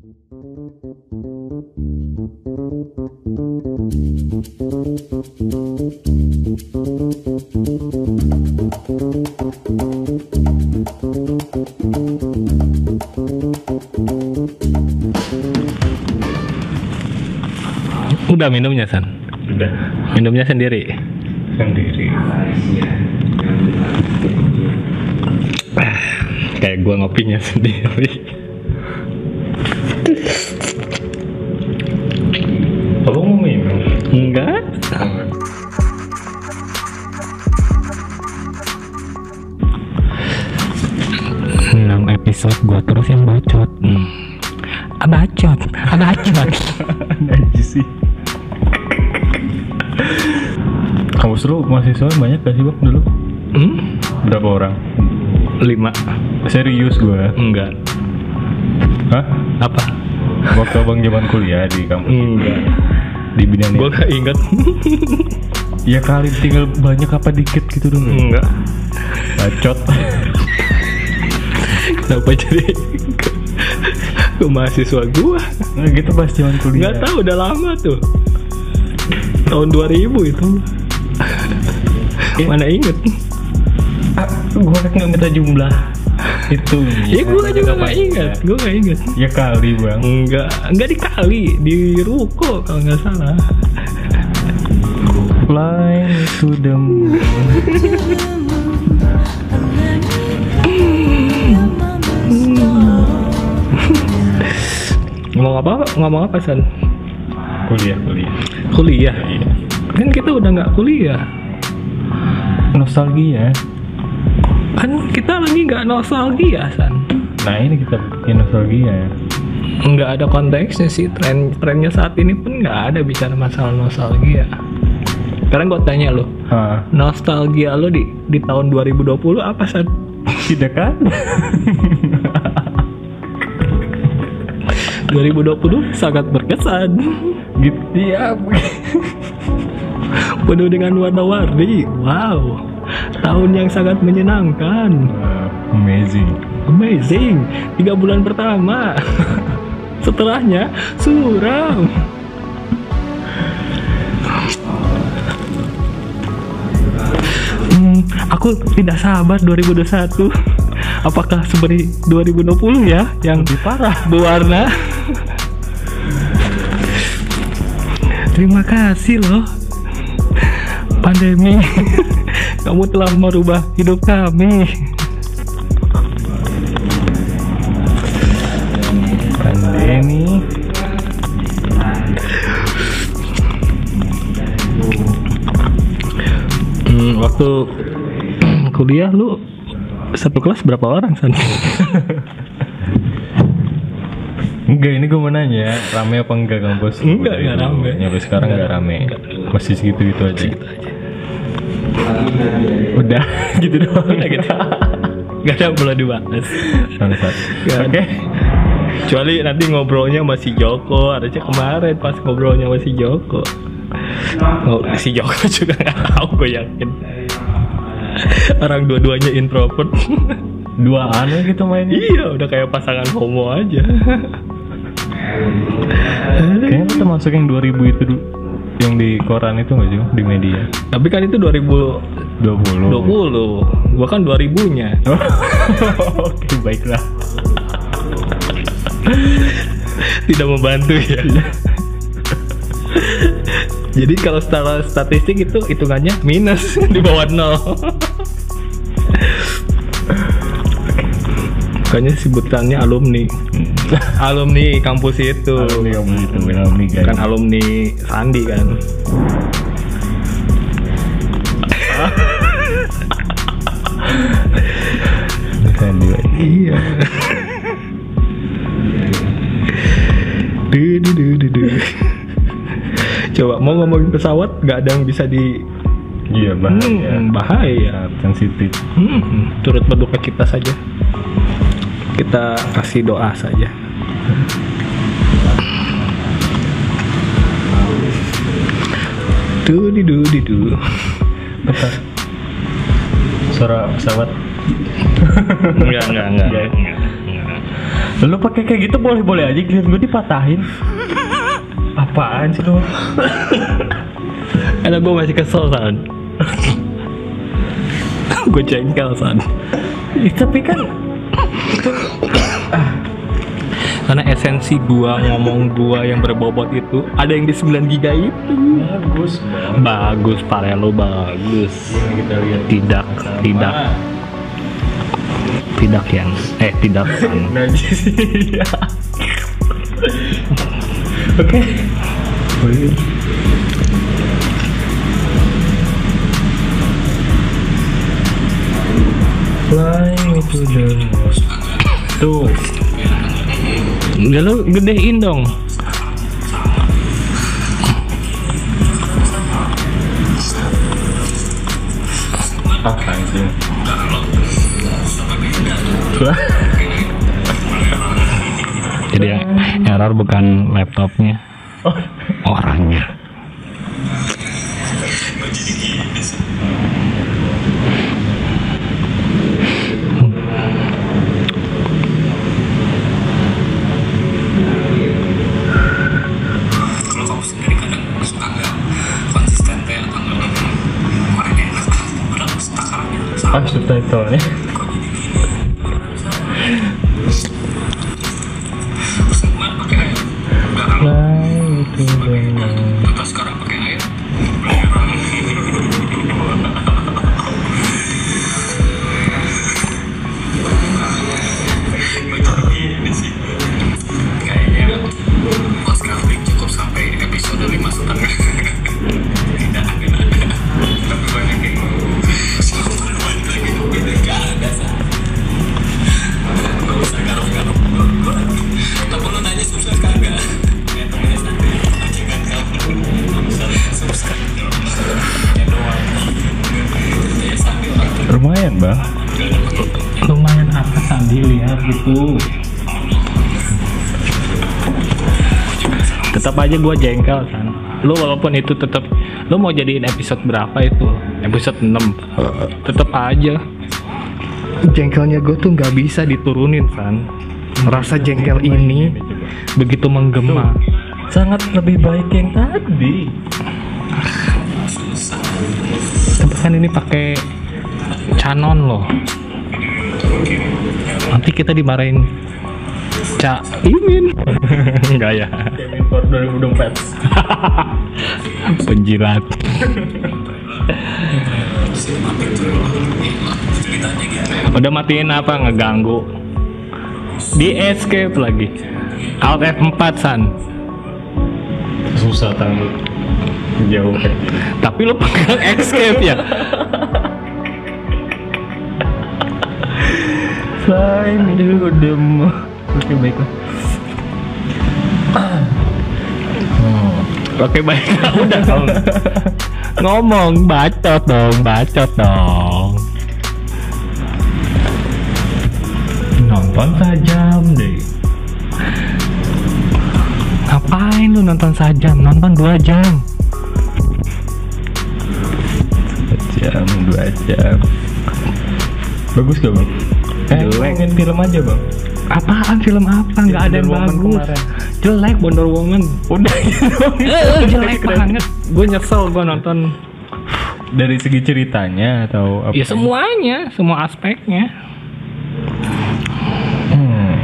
Udah minumnya San? Udah Minumnya sendiri? sendiri. Kayak gua ngopinya sendiri. Ah, bacot, ah, bacot. Najis sih. Kampus lu mahasiswa banyak gak sih bang dulu? hmm? Berapa orang? 5 Serius gue? Enggak. Hah? Apa? Waktu abang zaman kuliah di kampus Enggak. di bidang Gua gak inget. Ya kali tinggal banyak apa dikit gitu dong Enggak. Bacot Kenapa jadi ke, mahasiswa gua? Nah gitu pas zaman kuliah Nggak tahu udah lama tuh. Tahun 2000 itu. Mana inget? ah, Gue kan gak minta jumlah Itu Ya gua juga nggak inget. Gua nggak inget. Ya kali bang Enggak, enggak dikali di ruko kalau nggak salah. Fly to the moon Ngomong apa? Ngomong apa San? Kuliah kuliah Kuliah. Iya Kan kita udah nggak kuliah. Nostalgia Kan kita lagi nggak nostalgia San. Nah ini kita bikin nostalgia ya Nggak ada konteksnya sih tren trennya saat ini pun nggak ada bicara masalah nostalgia. Sekarang gue tanya lo, nostalgia lo di di tahun 2020 apa San? Tidak kan? 2020 sangat berkesan. gitu ya penuh dengan warna-warni. Wow, tahun yang sangat menyenangkan. Amazing Amazing, tiga bulan pertama. Setelahnya suram. Hmm, aku tidak sabar 2021. Apakah seperti 2020 ya yang Lebih parah berwarna? Terima kasih loh pandemi. Kamu telah merubah hidup kami. Pandemi Hmm, waktu kuliah lu satu kelas berapa orang san? Enggak ini gue mau nanya Rame apa enggak kampus Enggak, enggak rame. Nyampe sekarang enggak rame Masih segitu-gitu aja Udah gitu doang Udah gitu. Gak ada perlu dibahas. Gak Oke ada. Kecuali nanti ngobrolnya masih Joko. Harusnya kemarin pas ngobrolnya masih Joko. Oh, si Joko juga nggak tahu gue yakin. Orang dua-duanya introvert. Dua aneh gitu mainnya iya, udah kayak pasangan homo aja. Kayaknya kita masuk yang 2000 itu dulu Yang di koran itu nggak sih Di media Tapi kan itu 2020. 20 Gua kan 2000-nya. Oh, Oke baiklah Tidak membantu ya. Jadi kalau secara statistik itu hitungannya minus di bawah nol. Makanya sebutannya alumni. alumni kampus itu. Alumni kamu itu Alumni guys Bukan alumni Sandi kan. Sandi Iya. Duh, duh, duh, duh. Coba mau ngomongin pesawat nggak ada yang bisa di Iya bahaya Hmm, bahaya. Sangat sensitif Hmm, turut berduka kita saja. Kita kasih doa saja. Duh, di duh, di duh. Bentar. Suara pesawat Enggak, enggak, enggak. Enggak. enggak, enggak. Lu pakai kayak gitu boleh-boleh aja giliran gue dipatahin. Apaan sih lu? Karena gue masih kesel san Gue jengkel san Ih, tapi kan Karena esensi gua ngomong gua yang berbobot itu Ada yang di 9 giga itu bagus bang. Bagus pare lo bagus Ini kita lihat. Tidak Tidak Tidak yang Eh tidak ya. Oke. Boleh. Tuh. Udah lo gedein dong Apa? Jadi yang error bukan laptopnya Oh, Orangnya takarannya sama ah subtitle-nya. terus gitu. Tetap aja gua jengkel kan Lu walaupun itu tetap Lu mau jadiin episode berapa itu? Episode 6 Tetap aja. Jengkelnya gue tuh nggak bisa diturunin San. Rasa jengkel ini Begitu menggema. Sangat lebih baik yang tadi. Tapi kan ini pakai Canon loh Nanti kita dimarahin Cak Imin. Enggak ya. Kevin for 2024. Penjilat. Udah matiin apa? Ngeganggu. Di escape lagi. Alt F4 San. Susah tahu. Jauh. Tapi lu pegang escape ya Flying to the moon. Oke baiklah. Oke baik udah Ngomong bacot dong Bacot dong Nonton sajam deh. Ngapain lu nonton sajam Nonton dua jam jam dua jam. Bagus gak bang? Eh, Jelek. ngomongin film aja bang. Apaan film apa nggak ada yang Woman bagus kemarin. Jelek Wonder Woman Udah gitu. Eh, jelek banget gue nyesel gue nonton Dari segi ceritanya atau apa? ya semuanya semua aspeknya Hmm.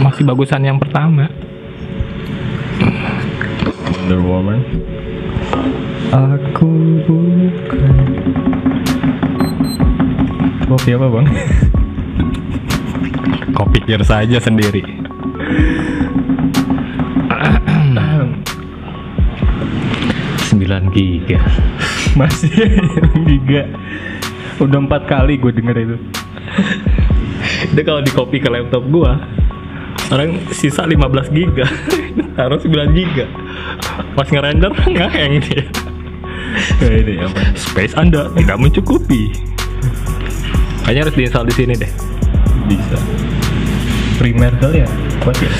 masih bagusan yang pertama Wonder Woman. Aku bukan. Kopi apa bang? kau pikir saja sendiri 9 giga Masih giga. Udah empat kali gue denger itu. itu kalau di copy ke laptop gua orang sisa 15 giga taruh 9 giga pas ngerender ngeheng dia Kayak ini apa? space anda tidak mencukupi kayaknya harus diinstal di sini deh Bisa. Primer kali ya? Kuat ya?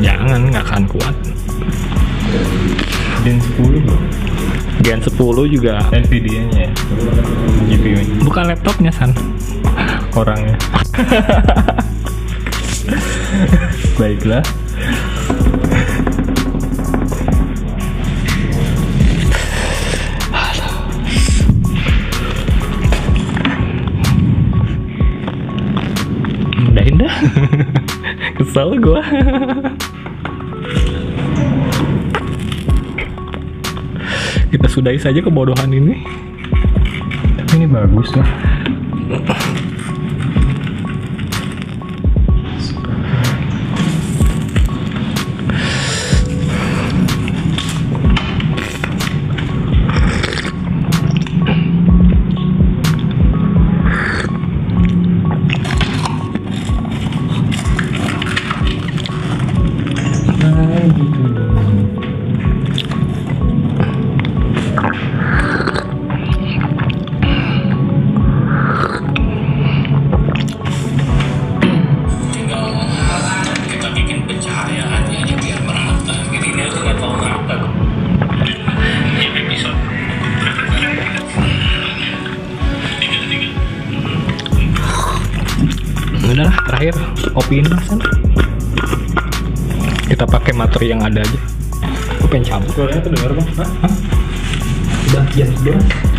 jangan nggak akan kuat Gen 10 bro. Gen 10 juga Nvidia-nya ya. GPU-nya. bukan laptopnya san Orangnya. Baiklah. Kesel gua. Kita sudahi saja kebodohan ini. Tapi ini bagus lah. Lah sana. Kita pakai materi yang ada aja. Gue pengen cabut. Suaranya kedengar bang? Hah? Udah jam 11.